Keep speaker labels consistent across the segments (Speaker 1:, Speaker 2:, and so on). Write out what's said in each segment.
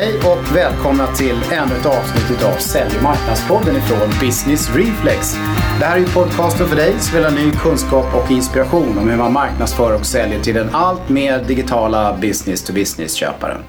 Speaker 1: Hej och välkomna till ännu ett avsnitt av Sälj och marknadspodden ifrån Business Reflex. Det här är ju podcasten för dig som vill ha ny kunskap och inspiration om hur man marknadsför och säljer till den allt mer digitala business-to-business-köparen.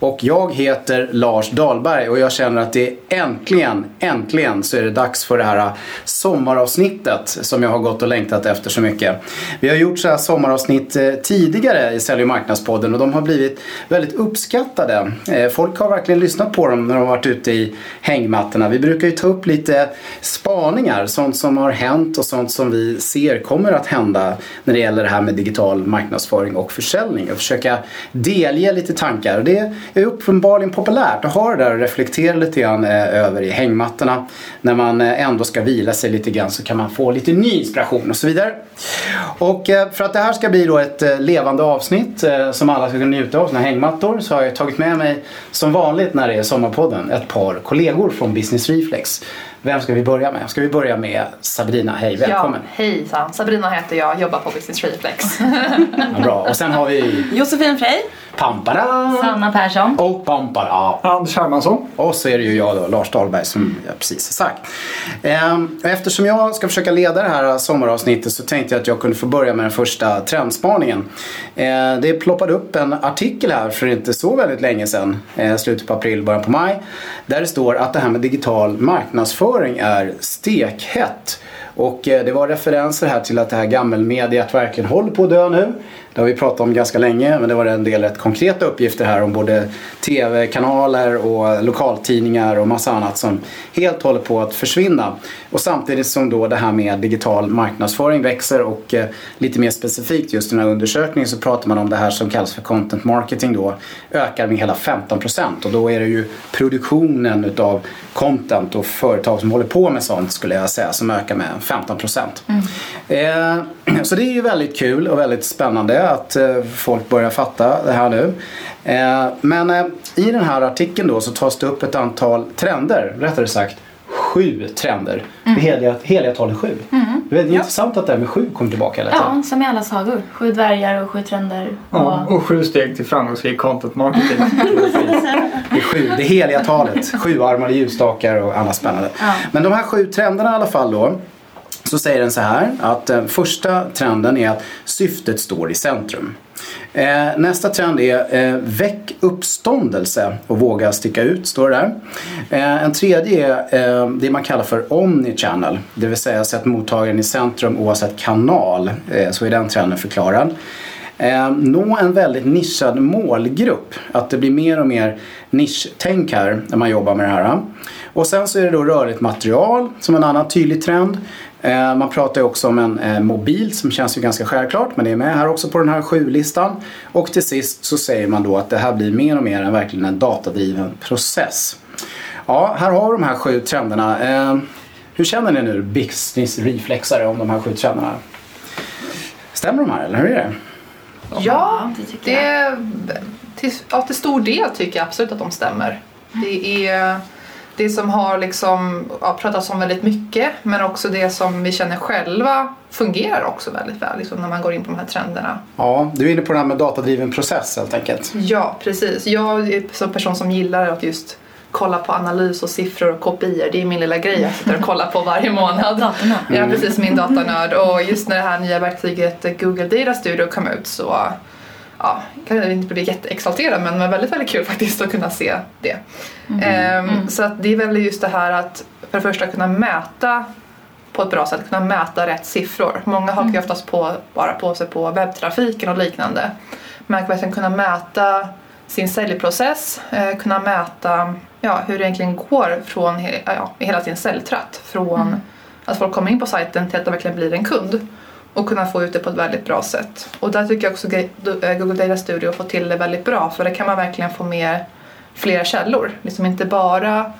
Speaker 1: Och jag heter Lars Dahlberg och jag känner att det är äntligen, äntligen så är det dags för det här sommaravsnittet som jag har gått och längtat efter så mycket. Vi har gjort så här sommaravsnitt eh, tidigare i Sälj och marknadspodden och de har blivit väldigt uppskattade. Eh, folk har verkligen lyssnat på dem när de har varit ute i hängmattorna. Vi brukar ju ta upp lite spaningar, sånt som har hänt och sånt som vi ser kommer att hända när det gäller det här med digital marknadsföring och försäljning och försöka delge lite tankar. Det är uppenbarligen populärt att ha det där och reflektera lite grann eh, över i hängmattorna. När man eh, ändå ska vila sig lite grann så kan man få lite ny inspiration och så vidare. Och eh, för att det här ska bli då ett levande avsnitt som alla ska kunna njuta av, såna hängmattor, så har jag tagit med mig som vanligt när det är Sommarpodden ett par kollegor från Business Reflex. Vem ska vi börja med? Ska vi börja med Sabrina? Hej, välkommen!
Speaker 2: Ja, hejsan! Sabrina heter jag, jobbar på Business Reflex.
Speaker 1: ja, bra, och sen har vi
Speaker 3: Josefin Frey.
Speaker 1: Pampara!
Speaker 3: Sanna Persson.
Speaker 1: Och Pampara.
Speaker 4: Anders Hermansson.
Speaker 1: Och så är det ju jag då, Lars Dahlberg, som jag precis har sagt. Ehm, eftersom jag ska försöka leda det här sommaravsnittet så tänkte jag att jag kunde få börja med den första trendspaningen. Ehm, det ploppade upp en artikel här för inte så väldigt länge sedan, eh, slutet på april, början på maj, där det står att det här med digital marknadsföring är stekhett. Och eh, det var referenser här till att det här gammelmediet verkligen håller på att dö nu. Det har vi pratat om ganska länge men det var en del rätt konkreta uppgifter här om både tv-kanaler och lokaltidningar och massa annat som helt håller på att försvinna. Och samtidigt som då det här med digital marknadsföring växer och eh, lite mer specifikt just i den här undersökningen så pratar man om det här som kallas för content marketing då ökar med hela 15 och då är det ju produktionen utav content och företag som håller på med sånt skulle jag säga som ökar med 15 mm. eh, så det är ju väldigt kul och väldigt spännande att eh, folk börjar fatta det här nu. Eh, men eh, i den här artikeln då så tas det upp ett antal trender, rättare sagt sju trender. Mm. heliga, heliga talet sju. Mm. Det är ja. intressant att det här med sju kommer tillbaka hela
Speaker 3: tiden. Ja, som i alla sagor. Sju dvärgar och sju trender.
Speaker 4: Och, ja, och sju steg till framgångsrik content marketing.
Speaker 1: det är sju, det heliga talet. Sjuarmade ljusstakar och annat spännande. Ja. Men de här sju trenderna i alla fall då så säger den så här att den första trenden är att syftet står i centrum. Eh, nästa trend är eh, väck uppståndelse och våga sticka ut, står det där. Eh, en tredje är eh, det man kallar för Omni Channel. det vill säga sätt mottagaren i centrum oavsett kanal, eh, så är den trenden förklarad. Eh, nå en väldigt nischad målgrupp, att det blir mer och mer nischtänk här när man jobbar med det här. Och sen så är det då rörligt material som en annan tydlig trend. Eh, man pratar ju också om en eh, mobil som känns ju ganska självklart men det är med här också på den här sju-listan. Och till sist så säger man då att det här blir mer och mer en, verkligen en datadriven process. Ja, här har vi de här sju trenderna. Eh, hur känner ni nu business reflexare om de här sju trenderna? Stämmer de här eller hur är det?
Speaker 2: Ja, det, det till, ja, till stor del tycker jag absolut att de stämmer. Det är det som har liksom, ja, pratats om väldigt mycket men också det som vi känner själva fungerar också väldigt väl liksom, när man går in på de här trenderna.
Speaker 1: Ja, du är inne på det här med datadriven process helt enkelt.
Speaker 2: Ja, precis. Jag är en person som gillar att just kolla på analys och siffror och kopior. Det är min lilla grej jag sitter och kollar på varje månad.
Speaker 3: Datanörd.
Speaker 2: Ja, precis. Min datanörd. Och just när det här nya verktyget Google Data Studio kom ut så ja, kan inte bli jätteexalterad men det var väldigt, väldigt kul faktiskt att kunna se det. Mm. Ehm, mm. Så att det är väl just det här att för det första kunna mäta på ett bra sätt, kunna mäta rätt siffror. Många hakar mm. oftast på, bara på sig på webbtrafiken och liknande. Men att verkligen kunna mäta sin säljprocess, eh, kunna mäta ja, hur det egentligen går från ja, hela sin säljtratt. Från mm. att folk kommer in på sajten till att de verkligen blir en kund och kunna få ut det på ett väldigt bra sätt. Och där tycker jag också eh, Google Data Studio får till det väldigt bra för där kan man verkligen få med flera källor. Liksom inte bara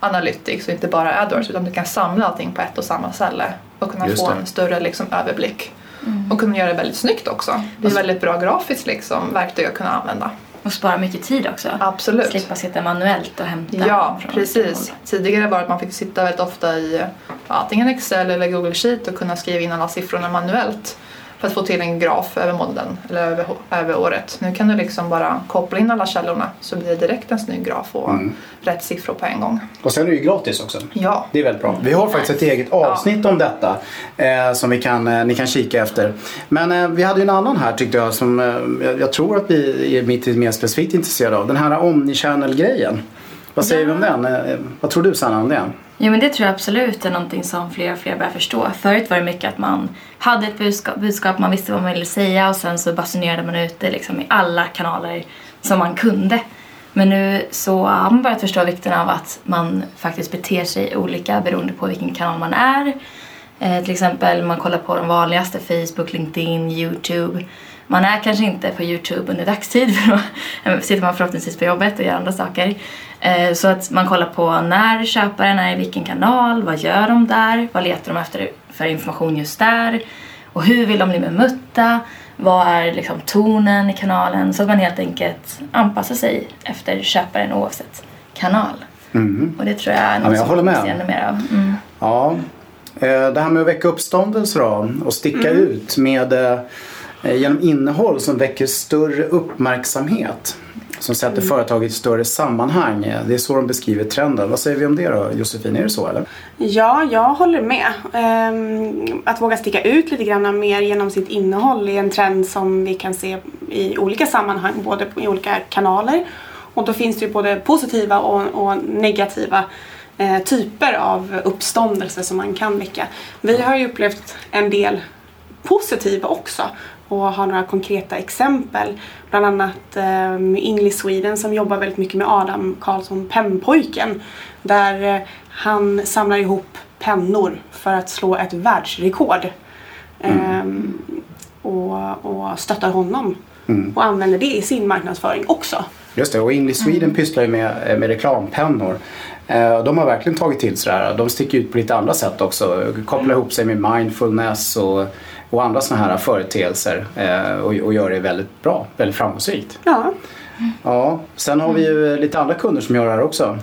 Speaker 2: Analytics och inte bara AdWords utan du kan samla allting på ett och samma ställe och kunna få en större liksom, överblick. Mm. Och kunna göra det väldigt snyggt också. Det är väldigt bra grafiskt liksom, verktyg att kunna använda.
Speaker 3: Och spara mycket tid också.
Speaker 2: Absolut.
Speaker 3: Slippa sitta manuellt och hämta.
Speaker 2: Ja, precis. Tidigare var det att man fick sitta väldigt ofta i antingen Excel eller Google Sheet och kunna skriva in alla siffrorna manuellt. För att få till en graf över månaden eller över, över året. Nu kan du liksom bara koppla in alla källorna så blir det direkt en snygg graf och
Speaker 1: Mm.
Speaker 2: rätt siffror på en gång.
Speaker 1: Och sen är det ju gratis också.
Speaker 2: Ja.
Speaker 1: Det är väldigt bra. Vi har faktiskt ett eget avsnitt om detta eh, som vi kan, eh, ni kan kika efter. Men eh, vi hade ju en annan här tyckte jag som eh, jag, tror att vi är mitt mer specifikt intresserade av. Den här Omnichannel-grejen. Vad säger vi om den? Eh, vad tror du Sanna om det?
Speaker 3: Jo men det tror jag absolut är någonting som fler och fler börjar förstå. Förut var det mycket att man hade ett budskap, budskap man visste vad man ville säga och sen så basunerade man ut det liksom i alla kanaler som man kunde. Men nu så har man börjat förstå vikten av att man faktiskt beter sig olika beroende på vilken kanal man är. Eh, till exempel man kollar på de vanligaste, Facebook, LinkedIn, YouTube. Man är kanske inte på YouTube under dagstid för då sitter man förhoppningsvis på jobbet och gör andra saker. Eh, så att man kollar på när köparen är i vilken kanal, vad gör de där, vad letar de efter för information just där och hur vill de bli bemötta, vad är liksom tonen i kanalen så att man helt enkelt anpassar sig efter köparen oavsett kanal.
Speaker 1: Mhm.
Speaker 3: Och det tror jag är något
Speaker 1: jag
Speaker 3: som
Speaker 1: håller med.
Speaker 3: se ännu mer av. Mm.
Speaker 1: Ja, eh, det här med att väcka uppståndelse då och sticka ut med eh, genom innehåll som väcker större uppmärksamhet. Som sätter företaget i större sammanhang. Eh, Det är så de beskriver trenden. Vad säger vi om det då Josefin? Är det så eller?
Speaker 5: Ja, jag håller med. Ehm, att våga sticka ut lite grann mer genom sitt innehåll är en trend som vi kan se i olika sammanhang, både i olika kanaler. Och då finns det ju både positiva och, och negativa eh, typer av uppståndelse som man kan väcka. Vi har ju upplevt en del positiva också och har några konkreta exempel. Bland annat eh, English Sweden som jobbar väldigt mycket med Adam Karlsson, pennpojken. Där eh, han samlar ihop pennor för att slå ett världsrekord. Ehm, och, och stöttar honom.
Speaker 1: Mm.
Speaker 5: Och använder det i sin marknadsföring också.
Speaker 1: Just det, och English Sweden
Speaker 3: Mm.
Speaker 1: pysslar ju med, eh, med reklampennor. Eh, De har verkligen tagit till sig det här. De sticker ut på lite andra sätt också. Kopplar ihop sig med mindfulness och, och andra sådana här företeelser. eh, Och, och gör det väldigt bra, väldigt framgångsrikt.
Speaker 5: Ja,
Speaker 1: Ja, sen har vi ju lite andra kunder som gör det här också.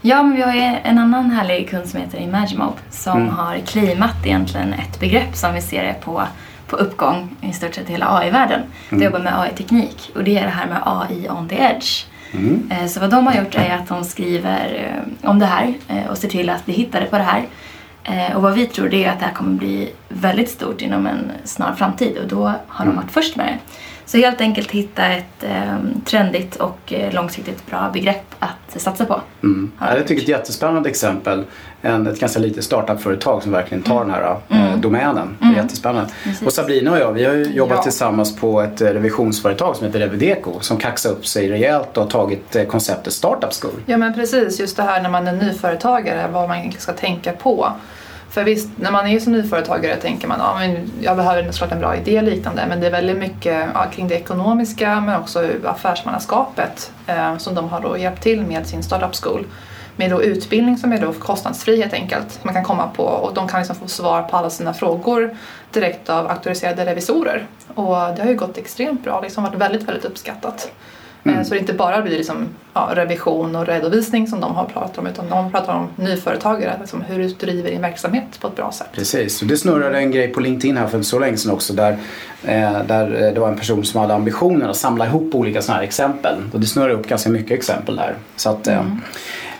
Speaker 3: Ja, men vi har ju en annan härlig kund som heter Imagimob som
Speaker 1: Mm.
Speaker 3: har claimat egentligen ett begrepp som vi ser är på, på uppgång i stort sett i hela AI-världen. De jobbar med AI-teknik och det är det här med AI on the edge.
Speaker 1: Mm.
Speaker 3: Eh, Så vad de har gjort är att de skriver eh, om det här och ser till att bli hittade på det här. Eh, Och vad vi tror det är att det här kommer bli väldigt stort inom en snar framtid och då har de varit först med det. Så helt enkelt hitta ett eh, trendigt och eh, långsiktigt bra begrepp att satsa på.
Speaker 1: Mm. Ja, jag tycker
Speaker 3: gjort.
Speaker 1: ett jättespännande exempel. En, ett ganska litet startupföretag som verkligen tar den här eh, domänen. Det är jättespännande.
Speaker 3: Precis.
Speaker 1: Och Sabrina och jag, vi har ju jobbat
Speaker 2: Ja.
Speaker 1: tillsammans på ett eh, revisionsföretag som heter Revideco som kaxade upp sig rejält och har tagit eh, konceptet Startup School.
Speaker 2: Ja men precis, just det här när man är nyföretagare, vad man egentligen ska tänka på. För visst, när man är som nyföretagare tänker man ja, men jag behöver såklart en bra idé och liknande men det är väldigt mycket ja, kring det ekonomiska men också affärsmannaskapet eh, som de har då hjälpt till med sin startup school. Med då utbildning som är då kostnadsfri helt enkelt. Man kan komma på och de kan liksom få svar på alla sina frågor direkt av auktoriserade revisorer. Och det har ju gått extremt bra, liksom varit väldigt, väldigt uppskattat. Eh, Så det inte bara blir liksom, ja, revision och redovisning som de har pratat om utan de pratar om nyföretagare, liksom hur du driver din verksamhet på ett bra sätt.
Speaker 1: Precis, och det snurrade en grej på LinkedIn här för så länge sedan också där, eh, där eh, det var en person som hade ambitionen att samla ihop olika sådana här exempel. Och det snurrade upp ganska mycket exempel där. Så att, eh,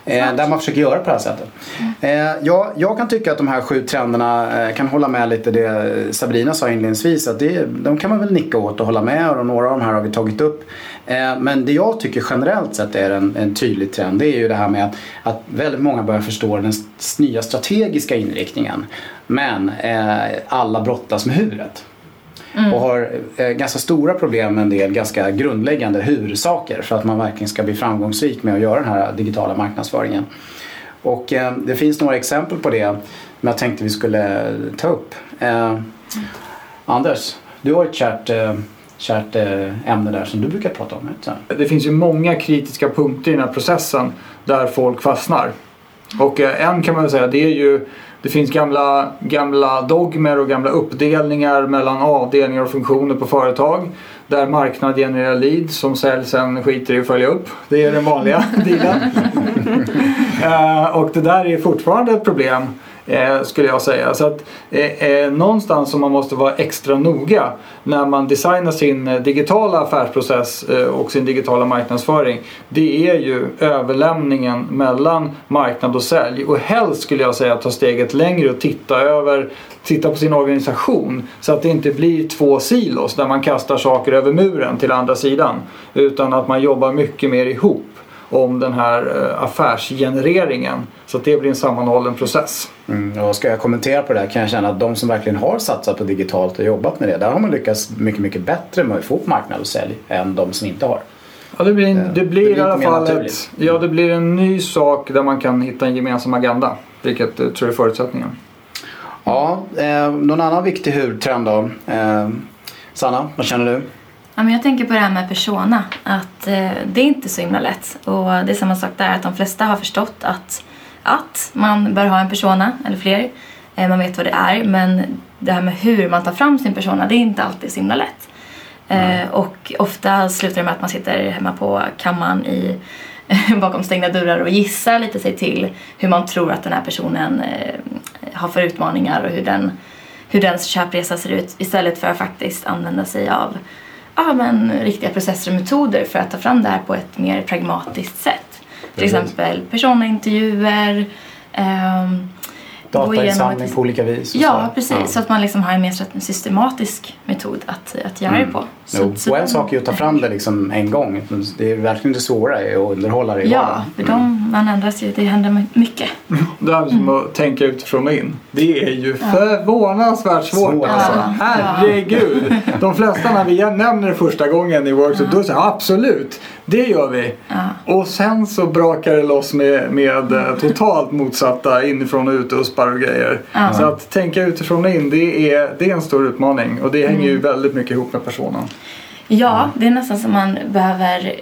Speaker 1: eh, där man försöker göra på det här sättet. Eh, ja, jag kan tycka att de här sju trenderna eh, kan hålla med lite det Sabrina sa inledningsvis. Att det, de kan man väl nicka åt och hålla med och några av de här har vi tagit upp. Eh, men det jag tycker generellt sett är en, en tydlig trend det är ju det här med att, att väldigt många börjar förstå den nya strategiska inriktningen. Men eh, alla brottas med huret. Och har eh, ganska stora problem med en del ganska grundläggande hur-saker för att man verkligen ska bli framgångsrik med att göra den här digitala marknadsföringen. Och eh, det finns några exempel på det som jag tänkte vi skulle ta upp. Eh, Anders, du har ett kärt, eh, kärt eh, ämne där som du brukar prata om. Inte?
Speaker 4: Det finns ju många kritiska punkter i den här processen där folk fastnar. Och eh, en kan man väl säga, det är ju det finns gamla, gamla dogmer och gamla uppdelningar mellan avdelningar och funktioner på företag. Där marknad genererar leads som säljs sen skiter i att följa upp. Det är den vanliga dealen. Eh, och det där är fortfarande ett problem Eh, skulle jag säga. Så att eh, eh, någonstans som man måste vara extra noga när man designar sin eh, digitala affärsprocess eh, och sin digitala marknadsföring. Det är ju överlämningen mellan marknad och sälj. Och helst skulle jag säga ta steget längre och titta över titta på sin organisation så att det inte blir två silos där man kastar saker över muren till andra sidan. Utan att man jobbar mycket mer ihop om den här eh, affärsgenereringen. Så att det blir en sammanhållen process.
Speaker 1: Mm, och ska jag kommentera på det här kan jag känna att de som verkligen har satsat på digitalt och jobbat med det, där har man lyckats mycket, mycket bättre med att få upp marknad och sälj än de som inte har.
Speaker 4: Ja, det blir, en, det blir,
Speaker 1: det blir
Speaker 4: i alla fall ett, ja, det blir en ny sak där man kan hitta en gemensam agenda. Vilket eh, tror jag är förutsättningen.
Speaker 1: Ja, eh, någon annan viktig hudtrend då? Eh, Sanna, vad känner du?
Speaker 3: Ja, men jag tänker på det här med persona. Att eh, det är inte så himla lätt. Och det är samma sak där, att de flesta har förstått att, att man bör ha en persona, eller fler. Eh, man vet vad det är, men det här med hur man tar fram sin persona, det är inte alltid så himla lätt. Eh, och ofta slutar det med att man sitter hemma på kammaren i, bakom stängda dörrar och gissar lite sig till hur man tror att den här personen eh, har för utmaningar och hur den, hur dens köpresa ser ut istället för att faktiskt använda sig av ja, men, riktiga processer och metoder för att ta fram det här på ett mer pragmatiskt sätt. Till exempel personintervjuer, igenom
Speaker 1: Datainsamling
Speaker 3: ett-
Speaker 1: på olika vis. och
Speaker 3: Ja,
Speaker 1: så.
Speaker 3: precis.
Speaker 1: Ja.
Speaker 3: Så att man liksom har en mer systematisk metod att, att göra det på. Så,
Speaker 1: Jo.
Speaker 3: så
Speaker 1: och en sak är ju att ta fram det liksom en gång. Det är verkligen det svåra är att underhålla det i
Speaker 3: Ja, för de, man ändras ju. Det händer mycket.
Speaker 4: Det här som att tänka utifrån och in. Det är ju förvånansvärt svårt
Speaker 1: Svårt.
Speaker 4: alltså.
Speaker 3: Ja.
Speaker 4: Herregud. De flesta när vi nämner det första gången i workshop, då säger absolut, det gör vi.
Speaker 3: Ja.
Speaker 4: Och sen så brakar det loss med, med eh, totalt motsatta inifrån och utuspar och grejer.
Speaker 3: Ja.
Speaker 4: Så att tänka utifrån och in, det är, det är en stor utmaning. Och det hänger
Speaker 3: Mm.
Speaker 4: ju väldigt mycket ihop med personen.
Speaker 3: Ja, det är nästan som man behöver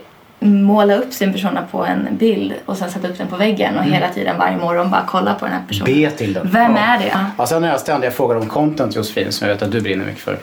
Speaker 3: måla upp sin persona på en bild och sen sätta upp den på väggen och hela tiden varje morgon bara kolla på den här personen.
Speaker 1: Be till den.
Speaker 3: Vem
Speaker 1: Ja.
Speaker 3: är det? Ja.
Speaker 1: Ja, sen har jag ständiga frågor om content Josefin som jag vet att du brinner mycket för.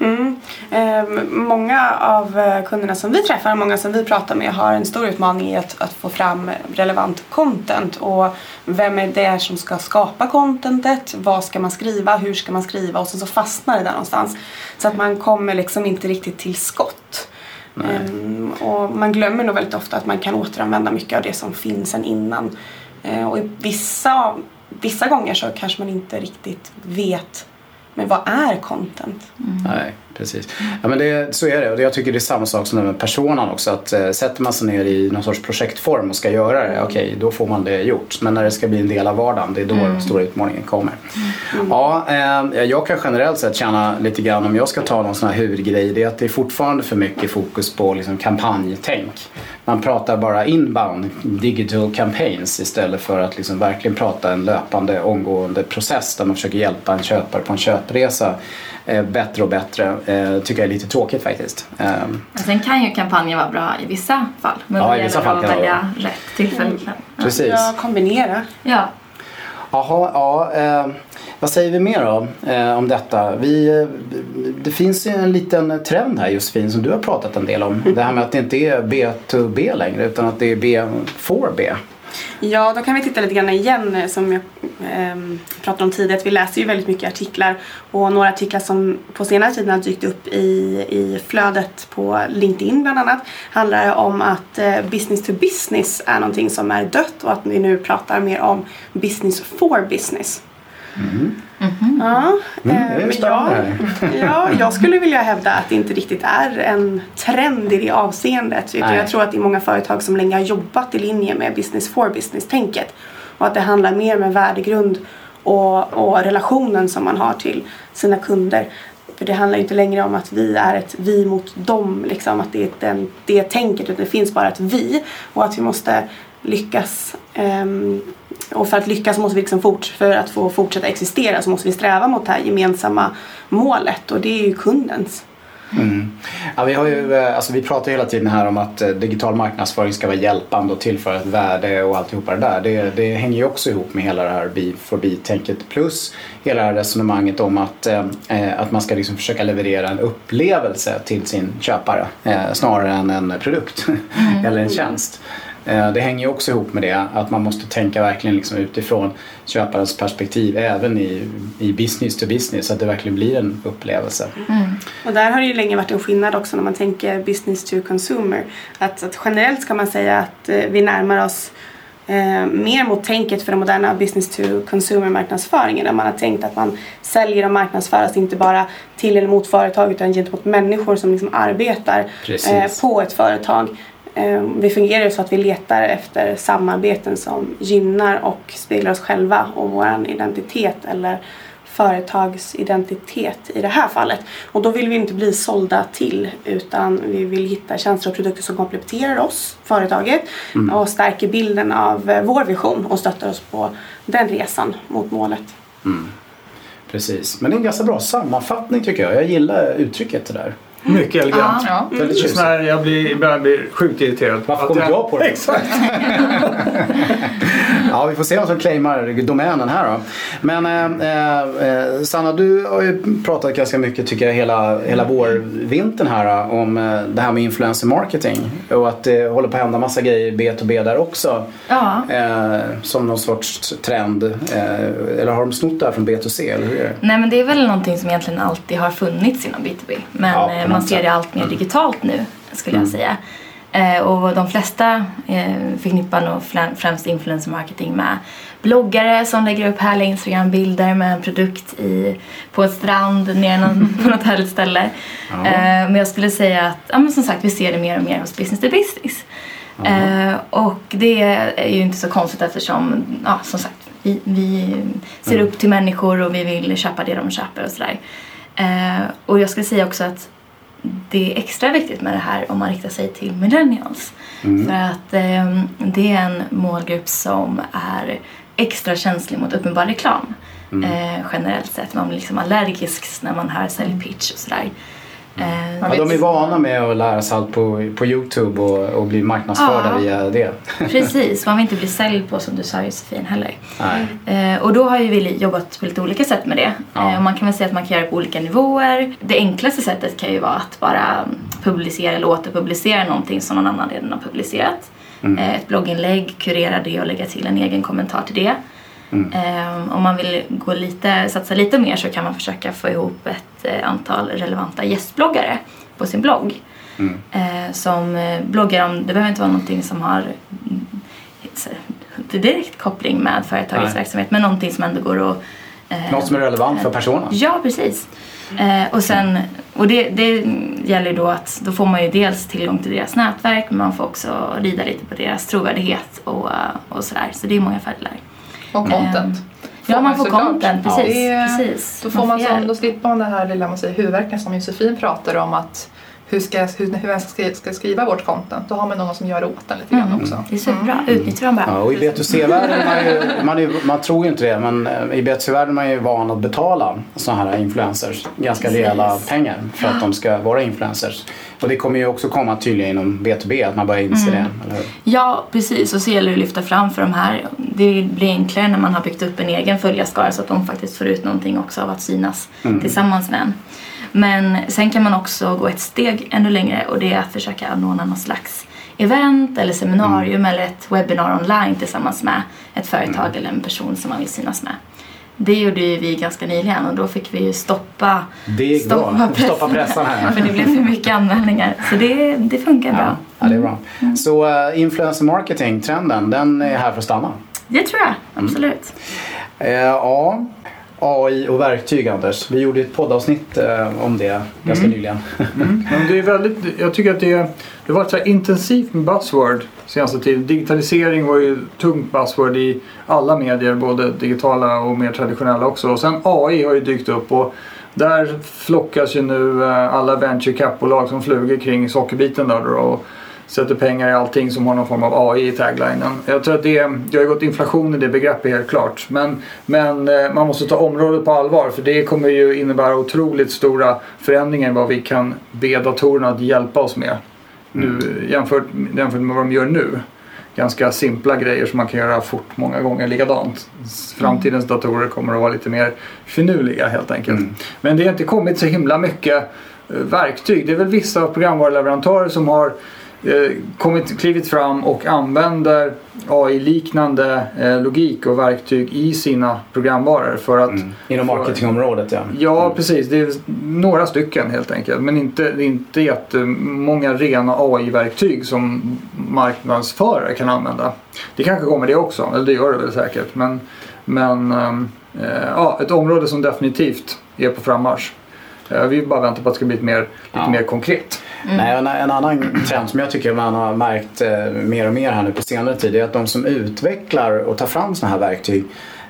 Speaker 5: Mm. Ehm, många av eh, kunderna som vi träffar, många som vi pratar med har en stor utmaning i att, att få fram relevant content. Och vem är det som ska skapa contentet? Vad ska man skriva? Hur ska man skriva? Och sen så fastnar det där någonstans. Så att man kommer liksom inte riktigt till skott. Ehm, och man glömmer nog väldigt ofta att man kan återanvända mycket av det som finns sen innan. Eh, och vissa, vissa gånger så kanske man inte riktigt vet men vad är content?
Speaker 1: Nej, precis. Ja, men det, så är det. Och jag tycker det är samma sak som med personan också. Att eh, sätter man sig ner i någon sorts projektform och ska göra det, okej, då får man det gjort. Men när det ska bli en del av vardagen, det är då den stora utmaningen kommer. Ja, eh, jag kan generellt sett känna lite grann om jag ska ta någon sån här huvudgrej, det är att det är fortfarande för mycket fokus på liksom, kampanjtänk. Man pratar bara inbound digital campaigns istället för att liksom verkligen prata en löpande omgående process där man försöker hjälpa en köpare på en köpresa bättre och bättre. Eh, tycker jag är lite tråkigt faktiskt. Eh,
Speaker 3: Men sen kan ju kampanjer vara bra i vissa fall. Men
Speaker 1: Ja,
Speaker 3: det
Speaker 1: i vissa
Speaker 3: gäller
Speaker 1: fall
Speaker 3: att
Speaker 1: kan det
Speaker 3: välja rätt tillfälle. Ja.
Speaker 1: precis.
Speaker 5: Ja, kombinera.
Speaker 3: ja.
Speaker 1: Jaha, ja. Eh, vad säger vi mer då eh, om detta? Vi, eh, det finns ju en liten trend här Josefin som du har pratat en del om. Det här med att det inte är B2B längre utan att det är B4B.
Speaker 5: Ja, då kan vi titta lite grann igen eh, som jag eh, pratade om tidigare. Att vi läser ju väldigt mycket artiklar och några artiklar som på senare tiden har dykt upp i, i flödet på LinkedIn bland annat handlar om att eh, business to business är någonting som är dött och att vi nu pratar mer om business for business. Ja,
Speaker 1: Mm,
Speaker 5: eh,
Speaker 1: det är
Speaker 5: men jag, ja, jag skulle vilja hävda att det inte riktigt är en trend i det avseendet. Utan jag tror att det är många företag som länge har jobbat i linje med business for business-tänket. Och att det handlar mer med värdegrund och, och relationen som man har till sina kunder. För det handlar ju inte längre om att vi är ett vi mot dem, liksom, att det är den, det tänket, utan det finns bara ett vi. Och att vi måste lyckas. ehm, och för att lyckas måste vi liksom fort, för att få fortsätta existera så måste vi sträva mot det här gemensamma målet och det är ju kundens.
Speaker 1: Mm. Ja, vi, har ju, eh, alltså, vi pratar hela tiden här om att eh, digital marknadsföring ska vara hjälpande och tillföra ett värde och alltihopa det där. Det, det hänger ju också ihop med hela det här B for B-tänket plus hela det här resonemanget om att, eh, eh, att man ska liksom försöka leverera en upplevelse till sin köpare eh, snarare än en produkt eller en tjänst. Eh, det hänger ju också ihop med det att man måste tänka verkligen liksom utifrån köparens perspektiv även i, i business to business så att det verkligen blir en upplevelse.
Speaker 5: Och där har det ju länge varit en skillnad också när man tänker business to consumer. Att, att generellt ska man säga att eh, vi närmar oss eh, mer mot tänket för den moderna business to consumer marknadsföringen. Där man har tänkt att man säljer och marknadsföras inte bara till eller mot företag utan gentemot människor som liksom arbetar eh, på ett företag. Eh, vi fungerar ju så att vi letar efter samarbeten som gynnar och speglar oss själva och vår identitet eller företagsidentitet i det här fallet. Och då vill vi inte bli sålda till utan vi vill hitta tjänster och produkter som kompletterar oss, företaget och stärker bilden av eh, vår vision och stöttar oss på den resan mot målet.
Speaker 1: Precis. Men det är en ganska bra sammanfattning tycker jag. Jag gillar uttrycket det där.
Speaker 4: Mycket elegant.
Speaker 2: Ja.
Speaker 1: Väldigt
Speaker 4: Det är
Speaker 1: tjusigt.
Speaker 4: jag blir, ibland blir sjukt irriterad.
Speaker 1: Varför kom jag på det?
Speaker 4: Exakt.
Speaker 1: Ja, vi får se vem som claimar domänen här då. Men eh, eh, Sanna, du har ju pratat ganska mycket tycker jag hela, hela vårvintern här då, om eh, det här med influencer marketing och att det håller på att hända massa grejer i B2B där också.
Speaker 3: Ja.
Speaker 1: Eh, som någon sorts trend. Eh, eller har de snott det här från B2C eller hur är det?
Speaker 3: Nej men det är väl någonting som egentligen alltid har funnits inom B2B. Men
Speaker 1: Ja,
Speaker 3: eh, man ser det allt mer digitalt nu skulle
Speaker 1: Mm.
Speaker 3: jag säga. Eh, och de flesta eh, förknippar nog främst influencer marketing med bloggare som lägger upp härliga Instagram-bilder med en produkt i, på en strand nere någon, på något härligt ställe.
Speaker 1: Ja.
Speaker 3: Eh, men jag skulle säga att, ja men som sagt vi ser det mer och mer hos business to business. Eh, och det är ju inte så konstigt eftersom, ja som sagt, vi, vi ser
Speaker 1: Mm.
Speaker 3: upp till människor och vi vill köpa det de köper och sådär. Och jag skulle säga också att det är extra viktigt med det här om man riktar sig till millennials.
Speaker 1: Mm.
Speaker 3: För att eh, det är en målgrupp som är extra känslig mot uppenbar reklam.
Speaker 1: Mm.
Speaker 3: Eh, generellt sett. Man blir liksom allergisk när man hör säljpitch och sådär. Eh,
Speaker 2: Man
Speaker 1: Ja, de är vana med att lära sig allt på, på Youtube och, och bli marknadsförda
Speaker 3: Ja.
Speaker 1: via det.
Speaker 3: Precis, man vill inte bli säljd på som du sa Josefin heller.
Speaker 1: Nej.
Speaker 3: Eh, och då har ju vi jobbat på lite olika sätt med det.
Speaker 1: Ja.
Speaker 3: Eh, och man kan väl säga att man kan göra det på olika nivåer. Det enklaste sättet kan ju vara att bara publicera eller återpublicera någonting som någon annan redan har publicerat.
Speaker 1: Mm.
Speaker 3: Eh, ett blogginlägg, kurera det och lägga till en egen kommentar till det.
Speaker 1: Mm.
Speaker 3: Eh, om man vill gå lite, satsa lite mer så kan man försöka få ihop ett eh, antal relevanta gästbloggare på sin blogg.
Speaker 1: Mm.
Speaker 3: Eh, som eh, bloggar om, det behöver inte vara någonting som har direkt koppling med företagets
Speaker 1: Nej.
Speaker 3: verksamhet men någonting som ändå går att eh,
Speaker 1: Något som är relevant för personen.
Speaker 3: Ja, precis. Eh, och sen, och det, det gäller ju då att då får man ju dels tillgång till deras nätverk men man får också rida lite på deras trovärdighet och, och sådär. Så det är många fördelar.
Speaker 2: Och content.
Speaker 3: Ja, man får
Speaker 2: såklart.
Speaker 3: content,
Speaker 1: Ja.
Speaker 3: precis.
Speaker 2: Det är-
Speaker 3: precis.
Speaker 2: Då, får man
Speaker 3: göra-
Speaker 2: sån, då slipper man det här lilla man säger, huvudvärken som Josefin pratar om att hur ska, hur, hur jag ska, skriva, ska skriva vårt content. Då har man någon som gör det åt en lite grann
Speaker 3: Mm.
Speaker 2: också.
Speaker 3: Det är superbra. Utnyttja dem bara.
Speaker 1: Ja, och i B2C-världen är man ju, man, ju- man tror ju inte det, men eh, i B2C-världen är man ju van att betala sådana här influencers ganska
Speaker 3: Precis.
Speaker 1: rejäla pengar för att de ska vara influencers. Och det kommer ju också komma tydligen inom B2B att man börjar inse
Speaker 3: Mm.
Speaker 1: det?
Speaker 3: Ja, precis. Och så gäller det att lyfta fram för de här. Det blir enklare när man har byggt upp en egen följarskara så att de faktiskt får ut någonting också av att synas
Speaker 1: Mm.
Speaker 3: tillsammans med en. Men sen kan man också gå ett steg ännu längre och det är att försöka anordna någon slags event eller seminarium eller ett webbinar online tillsammans med ett företag eller en person som man vill synas med. Det gjorde ju vi ganska nyligen och då fick vi ju stoppa,
Speaker 1: Det gick bra. Stoppa pressen här.
Speaker 3: för det blev för mycket anmälningar. Så det, det funkar
Speaker 1: Ja,
Speaker 3: bra.
Speaker 1: ja, det är bra. Så uh, influencer marketing-trenden, den är här för att stanna.
Speaker 3: Det tror jag, absolut.
Speaker 1: Eh, ja, AI och verktyg Anders. Vi gjorde ett poddavsnitt eh, om det ganska nyligen.
Speaker 4: Mm. Men det är väldigt, jag tycker att det, det har varit så intensivt med buzzword senaste tiden. Digitalisering var ju tungt buzzword i alla medier, både digitala och mer traditionella också. Och sen AI har ju dykt upp och där flockas ju nu eh, alla venture cap-bolag som flugor kring sockerbiten där då och sätter pengar i allting som har någon form av AI i taglinen. Jag tror att det, det har gått inflation i det begreppet helt klart. Men, men eh, man måste ta området på allvar för det kommer ju innebära otroligt stora förändringar i vad vi kan be datorerna att hjälpa oss med. Nu, jämfört, jämfört med vad de gör nu. Ganska simpla grejer som man kan göra fort många gånger likadant. Framtidens datorer kommer att vara lite mer finurliga helt enkelt.
Speaker 1: Mm.
Speaker 4: Men det har inte kommit så himla mycket eh, verktyg. Det är väl vissa programvaruleverantörer som har kommit, klivit fram och använder AI-liknande eh, logik och verktyg i sina programvaror för att
Speaker 1: Mm. Inom marketingområdet ja.
Speaker 4: Ja, precis. Det är några stycken helt enkelt. Men inte, det är inte jättemånga rena AI-verktyg som marknadsförare kan använda. Det kanske kommer det också, eller det gör det väl säkert. Men, men eh, ja, ett område som definitivt är på frammarsch. Eh, vi bara väntar på att det ska bli lite mer, lite
Speaker 1: Ja.
Speaker 4: mer konkret.
Speaker 1: Nej, en, en annan trend som jag tycker man har märkt eh, mer och mer här nu på senare tid är att de som utvecklar och tar fram sådana här verktyg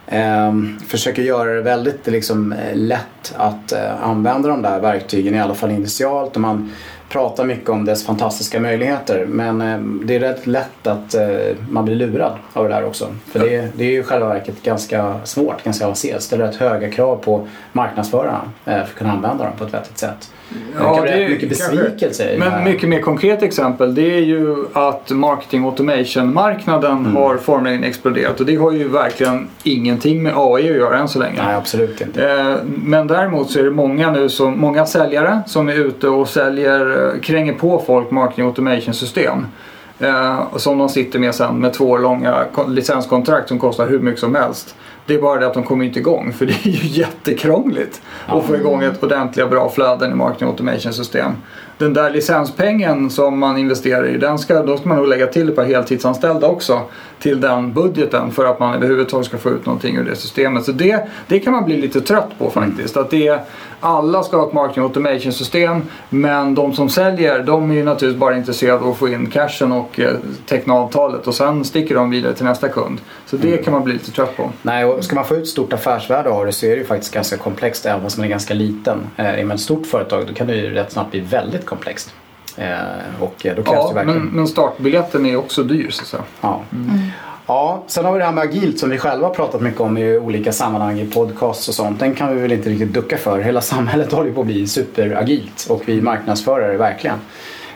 Speaker 1: eh, försöker göra det väldigt liksom, eh, lätt att eh, använda de där verktygen, i alla fall initialt. Och man pratar mycket om dess fantastiska möjligheter men eh, det är rätt lätt att eh, man blir lurad av det där också. För det, det är ju i själva verket ganska svårt, ganska avancerat. ställer rätt höga krav på marknadsförarna för att kunna använda dem på ett vettigt sätt. Det kan bli rätt mycket besvikelse det
Speaker 4: Men mycket mer konkret exempel det är ju att marketing automation-marknaden
Speaker 1: Mm.
Speaker 4: har formligen exploderat och det har ju verkligen ingenting med AI att göra än så länge.
Speaker 1: Nej, absolut inte.
Speaker 4: Eh, Men däremot så är det många nu som, många säljare som är ute och säljer, eh, kränger på folk marketing automation system. Eh, som de sitter med sen med två långa ko- licenskontrakt som kostar hur mycket som helst. Det är bara det att de kommer inte igång för det är ju jättekrångligt att få igång ett ordentliga bra flöden i marketing automation system. Den där licenspengen som man investerar i, den ska, då ska man nog lägga till ett par heltidsanställda också till den budgeten för att man överhuvudtaget ska få ut någonting ur det systemet. Så det, det kan man bli lite trött på faktiskt. Att det, alla ska ha ett marketing automation system men de som säljer de är ju naturligtvis bara intresserade av att få in cashen och eh, teckna avtalet och sen sticker de vidare till nästa kund. Så det kan man bli lite trött på.
Speaker 1: Nej, och ska man få ut stort affärsvärde av det så är det ju faktiskt ganska komplext även om man är ganska liten. Eh, Är man ett stort företag då kan det ju rätt snabbt bli väldigt komplext. Eh, Och eh, då krävs
Speaker 4: Ja,
Speaker 1: det verkligen...
Speaker 4: men, men startbiljetten är också dyr så att säga.
Speaker 1: Ja. ja, sen har vi det här med agilt som vi själva har pratat mycket om i olika sammanhang i podcasts och sånt. Den kan vi väl inte riktigt ducka för. Hela samhället håller på att bli superagilt och vi marknadsförare verkligen.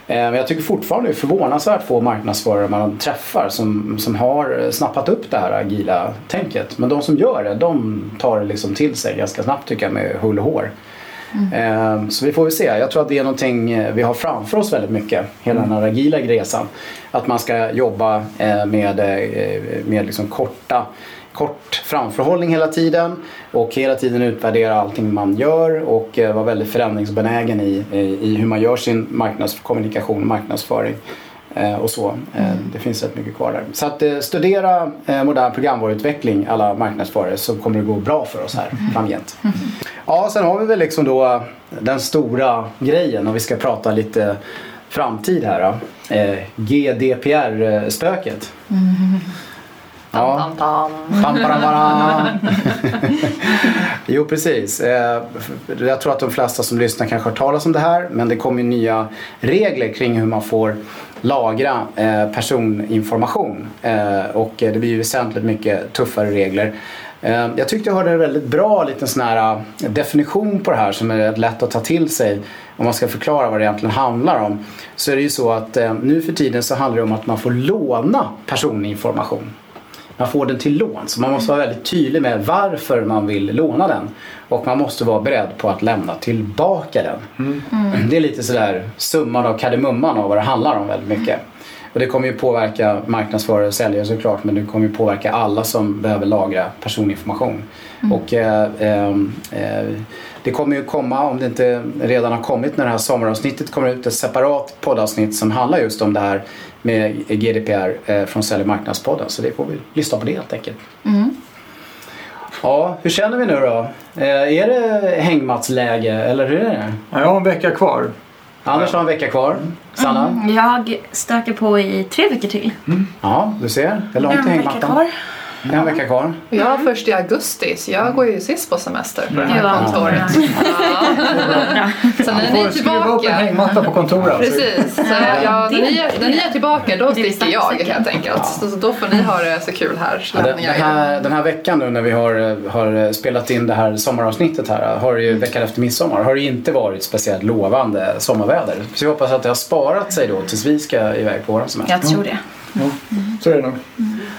Speaker 1: Eh, Men jag tycker fortfarande det är förvånansvärt få marknadsförare man träffar som, som har snappat upp det här agila tänket. Men de som gör det, de tar det liksom till sig ganska snabbt tycker jag med hull och hår. Eh, Så vi får väl se. Jag tror att det är någonting eh, vi har framför oss väldigt mycket. Hela den här agila resan. Att man ska jobba eh, med, eh, med liksom korta kort framförhållning hela tiden och hela tiden utvärdera allting man gör och eh, vara väldigt förändringsbenägen i, i, hur man gör sin marknadskommunikation och marknadsföring. Eh, och så. Eh, Det finns rätt mycket kvar där. Så att studera modern programvaruutveckling alla marknadsförare så kommer det gå bra för oss här framgent. Ja, sen har vi väl liksom då den stora grejen och vi ska prata lite framtid här då. GDPR-spöket.
Speaker 2: Tam, tam.
Speaker 1: Param, param. jo precis. Eh, Jag tror att de flesta som lyssnar kanske har talat om det här men det kommer nya regler kring hur man får lagra eh, personinformation Eh, och det blir ju väsentligt mycket tuffare regler. Jag tyckte jag hörde en väldigt bra liten sån här definition på det här som är lätt att ta till sig om man ska förklara vad det egentligen handlar om. Så är det ju så att nu för tiden så handlar det om att man får låna personinformation. Man får den till lån. Så man måste vara väldigt tydlig med varför man vill låna den. Och man måste vara beredd på att lämna tillbaka den. Det är lite sådär summan av kardemumman av vad det handlar om väldigt mycket. Och det kommer ju påverka marknadsförare och säljare såklart men det kommer ju påverka alla som behöver lagra personinformation. Och eh, ehm, eh, det kommer ju komma, om det inte redan har kommit när det här sommaravsnittet kommer ut, ett separat poddavsnitt som handlar just om det här med GDPR eh, från Sälj och marknadspodden. Så det får vi lyssna på det helt enkelt. Ja, hur känner vi nu då? Eh, är det hängmattsläge eller hur är det?
Speaker 4: Ja, Jag har en vecka kvar.
Speaker 1: Anders har en vecka kvar. Sanna?
Speaker 3: Mm, Jag stökar på i tre veckor till.
Speaker 1: Ja, du ser. Det är långt till
Speaker 5: En vecka
Speaker 1: hängmattan. En vecka kvar.
Speaker 2: Jag var först i augusti så jag går ju sist på semester på det här
Speaker 3: Ja.
Speaker 2: kontoret. Ja. Sen när ni
Speaker 4: Får
Speaker 2: är
Speaker 4: skruva upp en
Speaker 2: tillbaka
Speaker 4: hängmatta på kontoret. alltså.
Speaker 2: Precis. Så jag, när, ni är, när ni är tillbaka då sticker jag helt enkelt. Så, så då får ni ha det så kul här så
Speaker 1: Ja, den, här, den här veckan nu när vi har, har spelat in det här sommaravsnittet här, har det ju veckan efter midsommar, har det inte varit speciellt lovande sommarväder. Så jag hoppas att det har sparat sig då tills vi ska iväg på våran semester.
Speaker 3: Jag tror det.
Speaker 4: Så är det nog.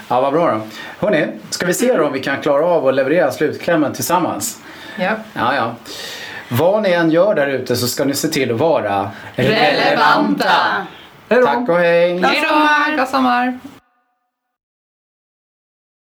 Speaker 1: Ja, vad bra då. Hörni, ska vi se då om vi kan klara av att leverera slutklämmen tillsammans?
Speaker 2: Ja.
Speaker 1: Ja, ja. Vad ni än gör där ute så ska ni se till att vara
Speaker 2: Relevanta.
Speaker 4: Då!
Speaker 1: Tack och hej!
Speaker 2: Glad sommar!